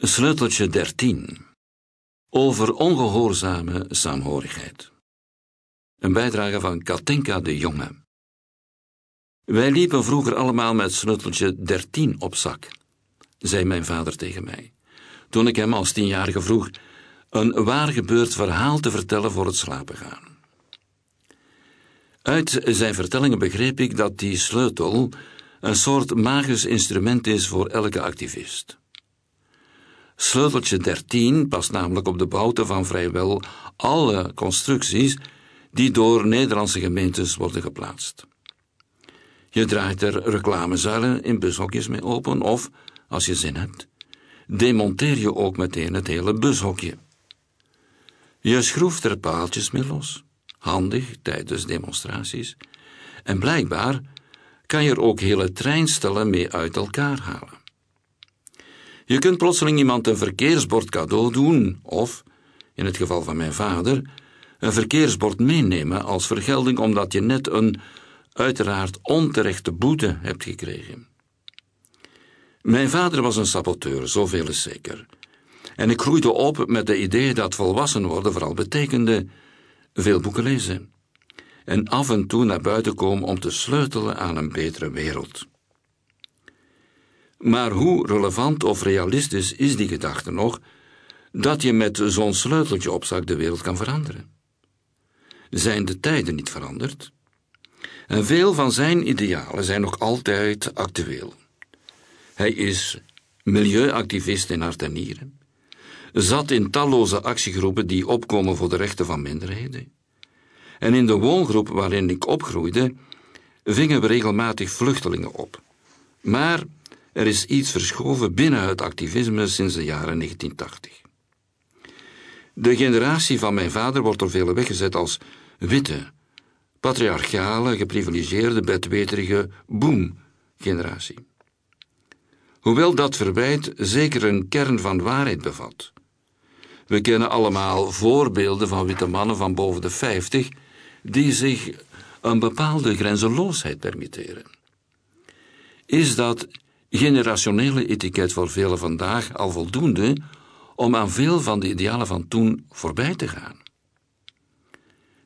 Sleuteltje 13 Over ongehoorzame saamhorigheid. Een bijdrage van Katinka de Jonge. Wij liepen vroeger allemaal met sleuteltje 13 op zak, zei mijn vader tegen mij, toen ik hem als tienjarige vroeg een waar gebeurd verhaal te vertellen voor het slapen gaan. Uit zijn vertellingen begreep ik dat die sleutel een soort magisch instrument is voor elke activist. Sleuteltje 13 past namelijk op de bouten van vrijwel alle constructies die door Nederlandse gemeentes worden geplaatst. Je draait er reclamezuilen in bushokjes mee open of, als je zin hebt, demonteer je ook meteen het hele bushokje. Je schroeft er paaltjes mee los, handig tijdens demonstraties, en blijkbaar kan je er ook hele treinstellen mee uit elkaar halen. Je kunt plotseling iemand een verkeersbord cadeau doen, of, in het geval van mijn vader, een verkeersbord meenemen als vergelding omdat je net een uiteraard onterechte boete hebt gekregen. Mijn vader was een saboteur, zoveel is zeker. En ik groeide op met de idee dat volwassen worden vooral betekende veel boeken lezen en af en toe naar buiten komen om te sleutelen aan een betere wereld. Maar hoe relevant of realistisch is die gedachte nog dat je met zo'n sleuteltje op zak de wereld kan veranderen? Zijn de tijden niet veranderd? En veel van zijn idealen zijn nog altijd actueel. Hij is milieuactivist in hart zat in talloze actiegroepen die opkomen voor de rechten van minderheden. En in de woongroep waarin ik opgroeide, vingen we regelmatig vluchtelingen op. Maar er is iets verschoven binnen het activisme sinds de jaren 1980. De generatie van mijn vader wordt door velen weggezet als witte, patriarchale, geprivilegeerde, bedweterige boom-generatie. Hoewel dat verwijt zeker een kern van waarheid bevat. We kennen allemaal voorbeelden van witte mannen van boven de 50 die zich een bepaalde grenzeloosheid permitteren. Is dat generationele etiket voor velen vandaag al voldoende om aan veel van de idealen van toen voorbij te gaan?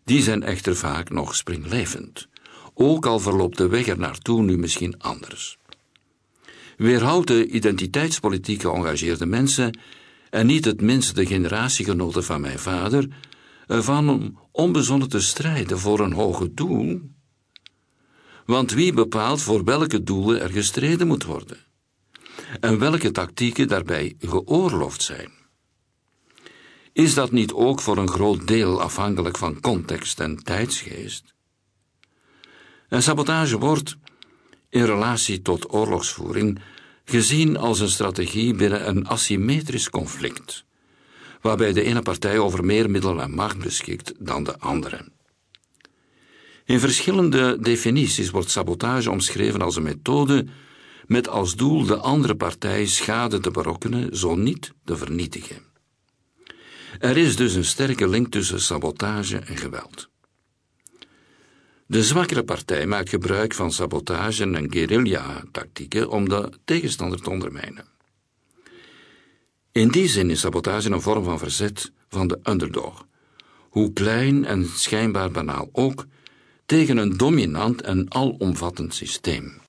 Die zijn echter vaak nog springlevend, ook al verloopt de weg er naartoe nu misschien anders. Weerhoudt de identiteitspolitiek geëngageerde mensen, en niet het minst de generatiegenoten van mijn vader, ervan om onbezonnen te strijden voor een hoger doel? Want wie bepaalt voor welke doelen er gestreden moet worden? En welke tactieken daarbij geoorloofd zijn? Is dat niet ook voor een groot deel afhankelijk van context en tijdsgeest? Een sabotage wordt, in relatie tot oorlogsvoering, gezien als een strategie binnen een asymmetrisch conflict, waarbij de ene partij over meer middelen en macht beschikt dan de andere. In verschillende definities wordt sabotage omschreven als een methode met als doel de andere partij schade te berokkenen, zo niet te vernietigen. Er is dus een sterke link tussen sabotage en geweld. De zwakkere partij maakt gebruik van sabotage en guerrilla-tactieken om de tegenstander te ondermijnen. In die zin is sabotage een vorm van verzet van de underdog, hoe klein en schijnbaar banaal ook, tegen een dominant en alomvattend systeem.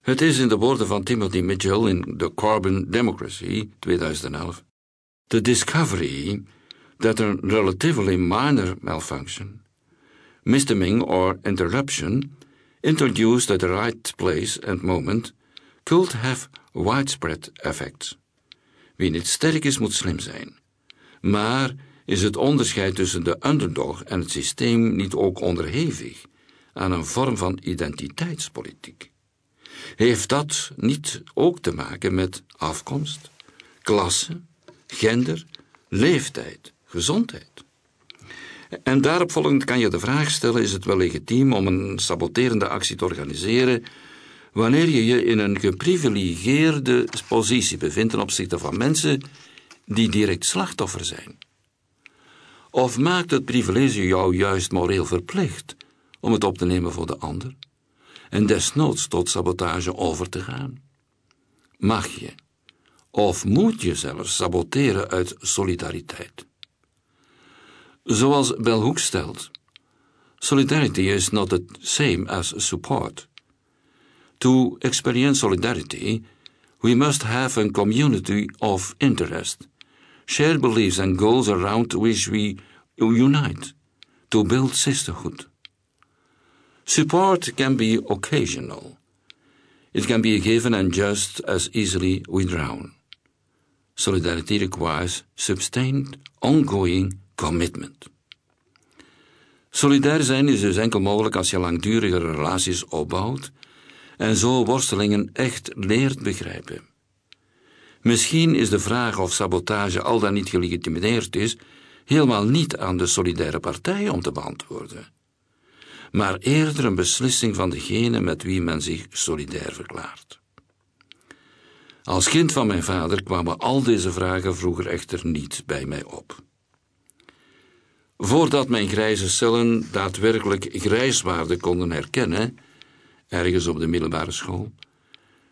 Het is in de woorden van Timothy Mitchell in The Carbon Democracy 2011 the discovery that a relatively minor malfunction, mistiming or interruption introduced at the right place and moment could have widespread effects. Wie niet sterk is, moet slim zijn. Maar is het onderscheid tussen de underdog en het systeem niet ook onderhevig aan een vorm van identiteitspolitiek? Heeft dat niet ook te maken met afkomst, klasse, gender, leeftijd, gezondheid? En daarop volgend kan je de vraag stellen: is het wel legitiem om een saboterende actie te organiseren wanneer je je in een geprivilegeerde positie bevindt ten opzichte van mensen die direct slachtoffer zijn? Of maakt het privilege jou juist moreel verplicht om het op te nemen voor de ander en desnoods tot sabotage over te gaan? Mag je, Of moet je zelfs saboteren uit solidariteit? Zoals Bell Hooks stelt, solidarity is not the same as support. To experience solidarity, we must have a community of interest, shared beliefs and goals around which we unite to build sisterhood. Support can be occasional. It can be given and just as easily withdrawn. Solidarity requires sustained, ongoing commitment. Solidair zijn is dus enkel mogelijk als je langdurige relaties opbouwt en zo worstelingen echt leert begrijpen. Misschien is de vraag of sabotage al dan niet gelegitimeerd is, helemaal niet aan de solidaire partij om te beantwoorden, maar eerder een beslissing van degene met wie men zich solidair verklaart. Als kind van mijn vader kwamen al deze vragen vroeger echter niet bij mij op. Voordat mijn grijze cellen daadwerkelijk grijswaarde konden herkennen, ergens op de middelbare school,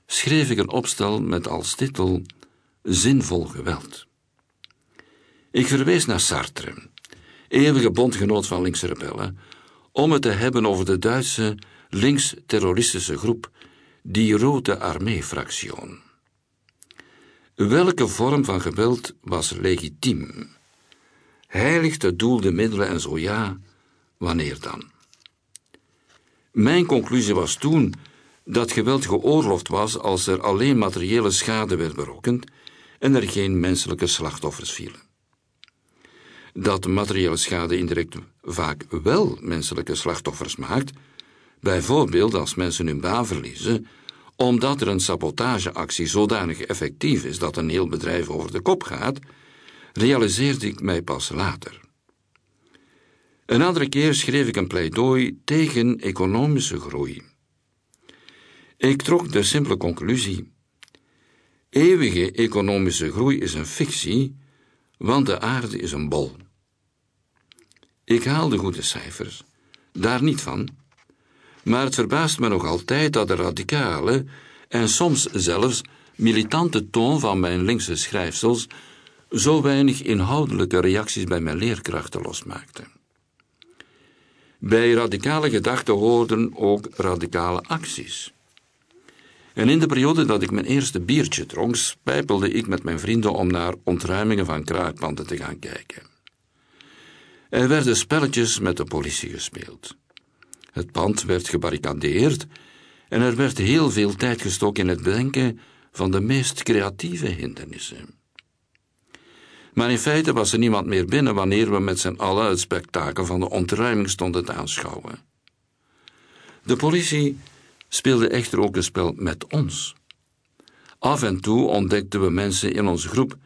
schreef ik een opstel met als titel Zinvol geweld. Ik verwees naar Sartre, eeuwige bondgenoot van linkse rebellen, om het te hebben over de Duitse links-terroristische groep, die Rode Armee-fractie. Welke vorm van geweld was legitiem? Heiligt het doel de middelen en zo ja, wanneer dan? Mijn conclusie was toen dat geweld geoorloofd was als er alleen materiële schade werd berokkend en er geen menselijke slachtoffers vielen. Dat materiële schade indirect vaak wel menselijke slachtoffers maakt, bijvoorbeeld als mensen hun baan verliezen, omdat er een sabotageactie zodanig effectief is dat een heel bedrijf over de kop gaat, realiseerde ik mij pas later. Een andere keer schreef ik een pleidooi tegen economische groei. Ik trok de simpele conclusie: eeuwige economische groei is een fictie, want de aarde is een bol. Ik haal de goede cijfers, daar niet van, maar het verbaast me nog altijd dat de radicale en soms zelfs militante toon van mijn linkse schrijfsels zo weinig inhoudelijke reacties bij mijn leerkrachten losmaakte. Bij radicale gedachten hoorden ook radicale acties. En in de periode dat ik mijn eerste biertje dronk, spijpelde ik met mijn vrienden om naar ontruimingen van kraakpanden te gaan kijken. Er werden spelletjes met de politie gespeeld. Het pand werd gebarricadeerd en er werd heel veel tijd gestoken in het bedenken van de meest creatieve hindernissen. Maar in feite was er niemand meer binnen wanneer we met z'n allen het spektakel van de ontruiming stonden te aanschouwen. De politie speelde echter ook een spel met ons. Af en toe ontdekten we mensen in onze groep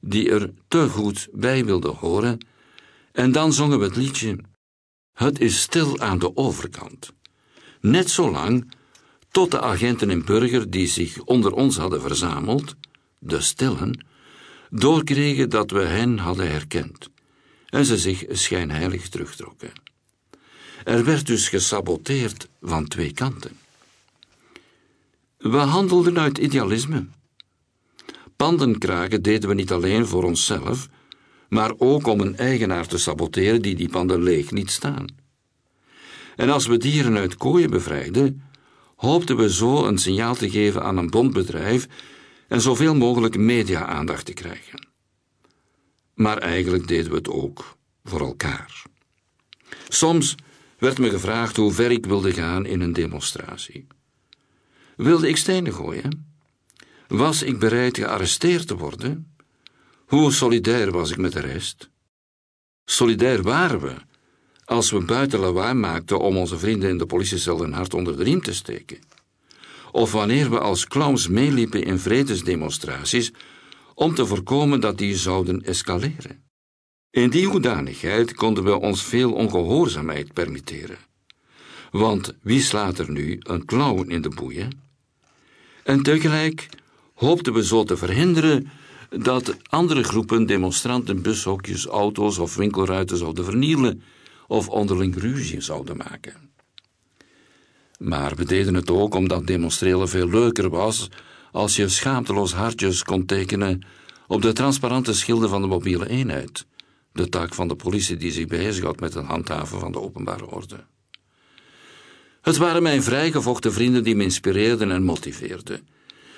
die er te goed bij wilden horen, en dan zongen we het liedje Het is stil aan de overkant. Net zo lang tot de agenten en burger die zich onder ons hadden verzameld, de stillen, doorkregen dat we hen hadden herkend en ze zich schijnheilig terugtrokken. Er werd dus gesaboteerd van twee kanten. We handelden uit idealisme. Pandenkragen deden we niet alleen voor onszelf, maar ook om een eigenaar te saboteren die die panden leeg niet staan. En als we dieren uit kooien bevrijden, hoopten we zo een signaal te geven aan een bondbedrijf en zoveel mogelijk media-aandacht te krijgen. Maar eigenlijk deden we het ook voor elkaar. Soms werd me gevraagd hoe ver ik wilde gaan in een demonstratie. Wilde ik stenen gooien? Was ik bereid gearresteerd te worden? Hoe solidair was ik met de rest? Solidair waren we als we buiten lawaai maakten om onze vrienden in de politiecel een hart onder de riem te steken of wanneer we als clowns meeliepen in vredesdemonstraties om te voorkomen dat die zouden escaleren. In die hoedanigheid konden we ons veel ongehoorzaamheid permitteren. Want wie slaat er nu een clown in de boeien? En tegelijk hoopten we zo te verhinderen dat andere groepen demonstranten bushokjes, auto's of winkelruiten zouden vernielen of onderling ruzie zouden maken. Maar we deden het ook omdat demonstreren veel leuker was als je schaamteloos hartjes kon tekenen op de transparante schilden van de mobiele eenheid, de taak van de politie die zich bezighoudt met het handhaven van de openbare orde. Het waren mijn vrijgevochten vrienden die me inspireerden en motiveerden.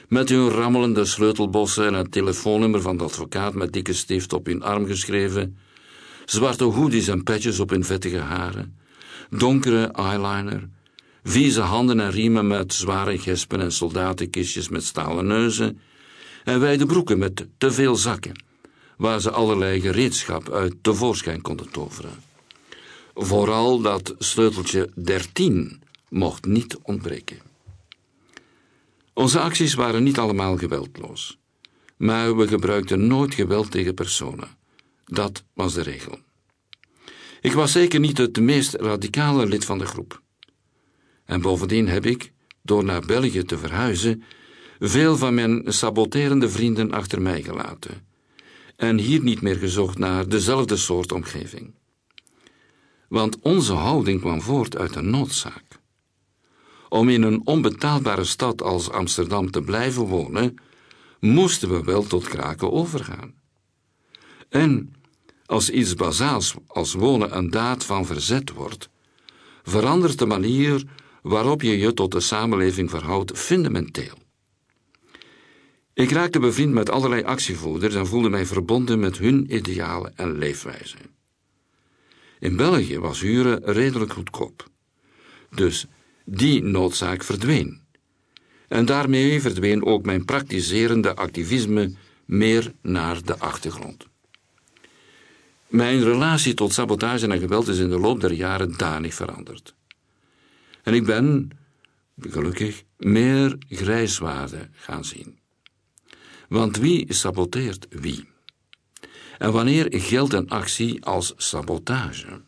Met hun rammelende sleutelbossen en het telefoonnummer van de advocaat met dikke stift op hun arm geschreven, zwarte hoodies en petjes op hun vettige haren, donkere eyeliner, vieze handen en riemen met zware gespen en soldatenkistjes met stalen neuzen, en wijde broeken met te veel zakken, waar ze allerlei gereedschap uit tevoorschijn konden toveren. Vooral dat sleuteltje 13 mocht niet ontbreken. Onze acties waren niet allemaal geweldloos, maar we gebruikten nooit geweld tegen personen. Dat was de regel. Ik was zeker niet het meest radicale lid van de groep. En bovendien heb ik, door naar België te verhuizen, veel van mijn saboterende vrienden achter mij gelaten en hier niet meer gezocht naar dezelfde soort omgeving. Want onze houding kwam voort uit een noodzaak. Om in een onbetaalbare stad als Amsterdam te blijven wonen, moesten we wel tot kraken overgaan. En als iets bazaals als wonen een daad van verzet wordt, verandert de manier waarop je je tot de samenleving verhoudt fundamenteel. Ik raakte bevriend met allerlei actievoerders en voelde mij verbonden met hun idealen en leefwijze. In België was huren redelijk goedkoop. Dus die noodzaak verdween. En daarmee verdween ook mijn praktiserende activisme meer naar de achtergrond. Mijn relatie tot sabotage en geweld is in de loop der jaren danig veranderd. En ik ben, gelukkig, meer grijswaarden gaan zien. Want wie saboteert wie? En wanneer geldt een actie als sabotage?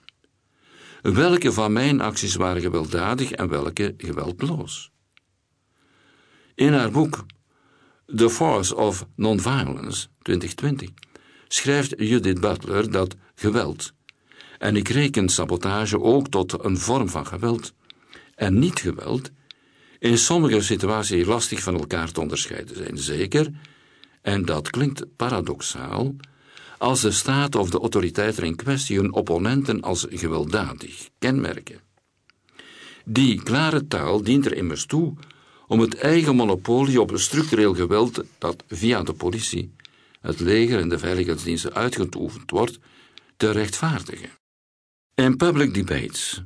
Welke van mijn acties waren gewelddadig en welke geweldloos? In haar boek The Force of Nonviolence 2020 schrijft Judith Butler dat geweld, en ik reken sabotage ook tot een vorm van geweld, en niet geweld, in sommige situaties lastig van elkaar te onderscheiden zijn. Zeker, en dat klinkt paradoxaal, als de staat of de autoriteiten in kwestie hun opponenten als gewelddadig kenmerken. Die klare taal dient er immers toe om het eigen monopolie op structureel geweld dat via de politie, het leger en de veiligheidsdiensten uitgeoefend wordt, te rechtvaardigen. In public debates,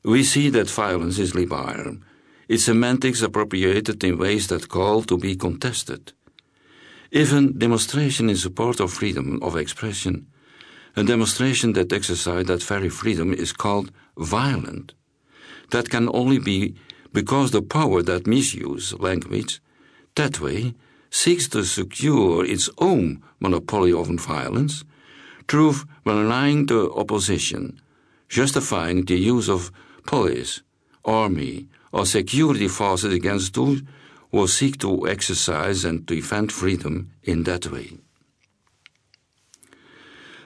we see that violence is libre, its semantics appropriated in ways that call to be contested. A demonstration in support of freedom of expression, a demonstration that exercises that very freedom is called violent. That can only be because the power that misuse language that way seeks to secure its own monopoly of violence through relying the opposition, justifying the use of police, army, or security forces against those will seek to exercise and defend freedom in that way.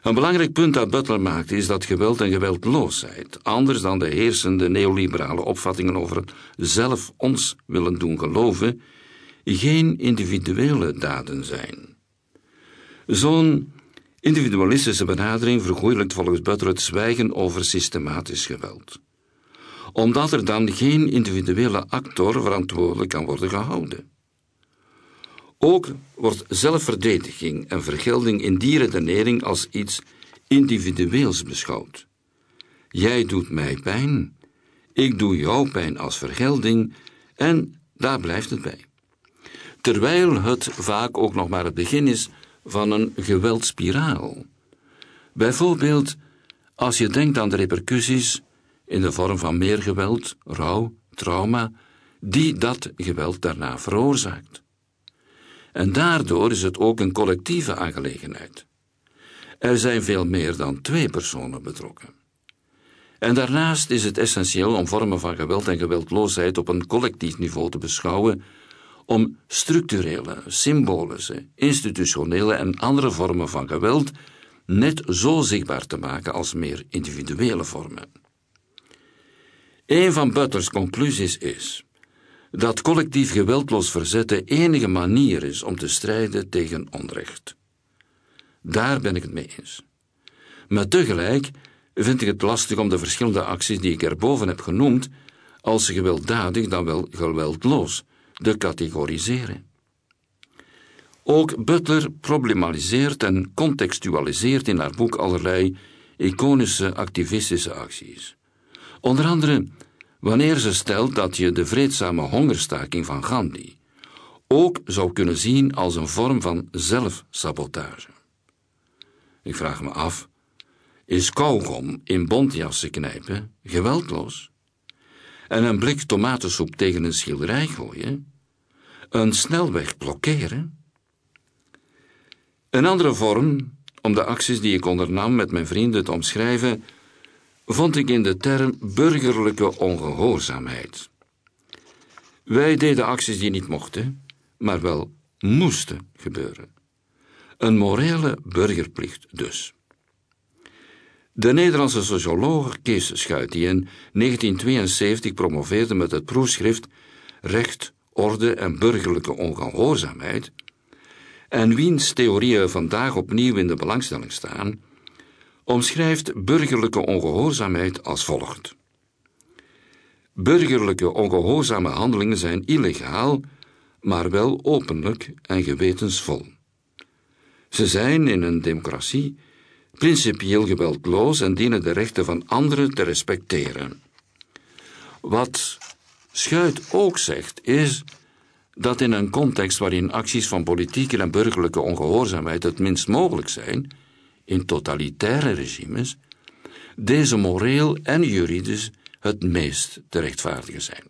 Een belangrijk punt dat Butler maakt is dat geweld en geweldloosheid, anders dan de heersende neoliberale opvattingen over het zelf ons willen doen geloven, geen individuele daden zijn. Zo'n individualistische benadering vergoeilijkt volgens Butler het zwijgen over systematisch geweld omdat er dan geen individuele actor verantwoordelijk kan worden gehouden. Ook wordt zelfverdediging en vergelding in die redenering als iets individueels beschouwd. Jij doet mij pijn, ik doe jou pijn als vergelding en daar blijft het bij. Terwijl het vaak ook nog maar het begin is van een geweldspiraal. Bijvoorbeeld als je denkt aan de repercussies in de vorm van meer geweld, rouw, trauma, die dat geweld daarna veroorzaakt. En daardoor is het ook een collectieve aangelegenheid. Er zijn veel meer dan twee personen betrokken. En daarnaast is het essentieel om vormen van geweld en geweldloosheid op een collectief niveau te beschouwen, om structurele, symbolische, institutionele en andere vormen van geweld net zo zichtbaar te maken als meer individuele vormen. Een van Butler's conclusies is dat collectief geweldloos verzet de enige manier is om te strijden tegen onrecht. Daar ben ik het mee eens. Maar tegelijk vind ik het lastig om de verschillende acties die ik erboven heb genoemd, als gewelddadig dan wel geweldloos, te categoriseren. Ook Butler problematiseert en contextualiseert in haar boek allerlei iconische activistische acties. Onder andere wanneer ze stelt dat je de vreedzame hongerstaking van Gandhi ook zou kunnen zien als een vorm van zelfsabotage. Ik vraag me af, is kauwgom in bontjassen knijpen geweldloos? En een blik tomatensoep tegen een schilderij gooien? Een snelweg blokkeren? Een andere vorm om de acties die ik ondernam met mijn vrienden te omschrijven, vond ik in de term burgerlijke ongehoorzaamheid. Wij deden acties die niet mochten, maar wel moesten gebeuren. Een morele burgerplicht dus. De Nederlandse socioloog Kees Schuit, die in 1972 promoveerde met het proefschrift Recht, Orde en Burgerlijke Ongehoorzaamheid, en wiens theorieën vandaag opnieuw in de belangstelling staan, omschrijft burgerlijke ongehoorzaamheid als volgt. Burgerlijke ongehoorzame handelingen zijn illegaal, maar wel openlijk en gewetensvol. Ze zijn in een democratie principieel geweldloos en dienen de rechten van anderen te respecteren. Wat Schuit ook zegt, is dat in een context waarin acties van politieke en burgerlijke ongehoorzaamheid het minst mogelijk zijn, in totalitaire regimes, deze moreel en juridisch het meest te rechtvaardigen zijn.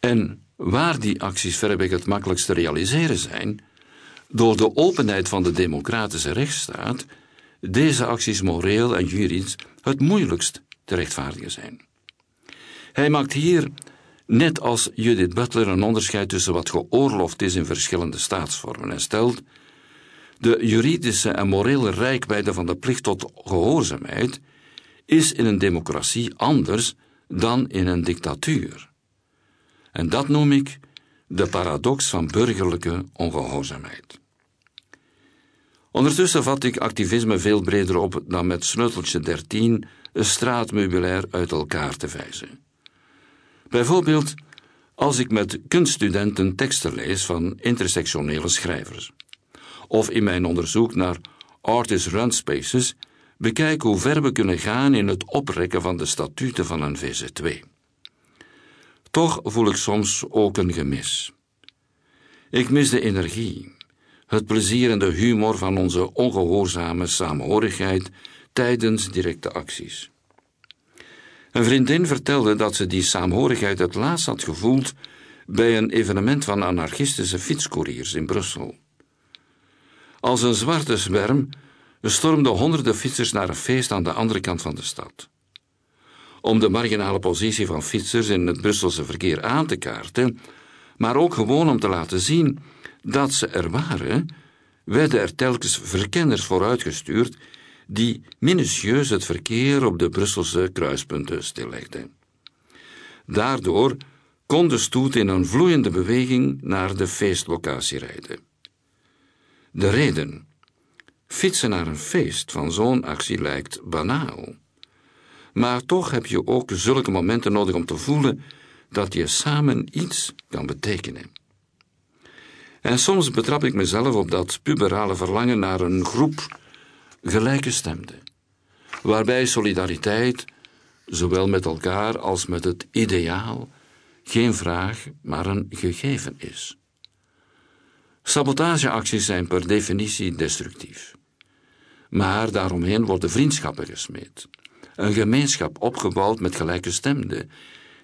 En waar die acties verreweg het makkelijkst te realiseren zijn, door de openheid van de democratische rechtsstaat, deze acties moreel en juridisch het moeilijkst te rechtvaardigen zijn. Hij maakt hier net als Judith Butler een onderscheid tussen wat geoorloofd is in verschillende staatsvormen en stelt de juridische en morele rijkwijde van de plicht tot gehoorzaamheid is in een democratie anders dan in een dictatuur. En dat noem ik de paradox van burgerlijke ongehoorzaamheid. Ondertussen vat ik activisme veel breder op dan met sleuteltje 13 een straatmeubilair uit elkaar te vijzen. Bijvoorbeeld als ik met kunststudenten teksten lees van intersectionele schrijvers. Of in mijn onderzoek naar artist run spaces bekijk hoe ver we kunnen gaan in het oprekken van de statuten van een VZ2. Toch voel ik soms ook een gemis. Ik mis de energie, het plezier en de humor van onze ongehoorzame samenhorigheid tijdens directe acties. Een vriendin vertelde dat ze die saamhorigheid het laatst had gevoeld bij een evenement van anarchistische fietscouriers in Brussel. Als een zwarte zwerm stormden honderden fietsers naar een feest aan de andere kant van de stad. Om de marginale positie van fietsers in het Brusselse verkeer aan te kaarten, maar ook gewoon om te laten zien dat ze er waren, werden er telkens verkenners vooruitgestuurd die minutieus het verkeer op de Brusselse kruispunten stillegde. Daardoor kon de stoet in een vloeiende beweging naar de feestlocatie rijden. De reden. Fietsen naar een feest van zo'n actie lijkt banaal. Maar toch heb je ook zulke momenten nodig om te voelen dat je samen iets kan betekenen. En soms betrap ik mezelf op dat puberale verlangen naar een groep gelijke stemden, waarbij solidariteit, zowel met elkaar als met het ideaal, geen vraag, maar een gegeven is. Sabotageacties zijn per definitie destructief. Maar daaromheen worden vriendschappen gesmeed, een gemeenschap opgebouwd met gelijke stemden,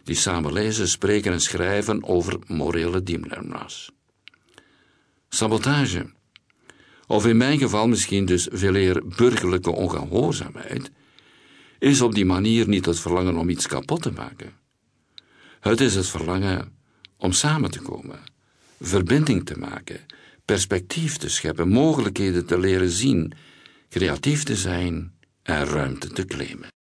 die samen lezen, spreken en schrijven over morele dilemma's. Sabotage of in mijn geval misschien dus veel eer burgerlijke ongehoorzaamheid, is op die manier niet het verlangen om iets kapot te maken. Het is het verlangen om samen te komen, verbinding te maken, perspectief te scheppen, mogelijkheden te leren zien, creatief te zijn en ruimte te claimen.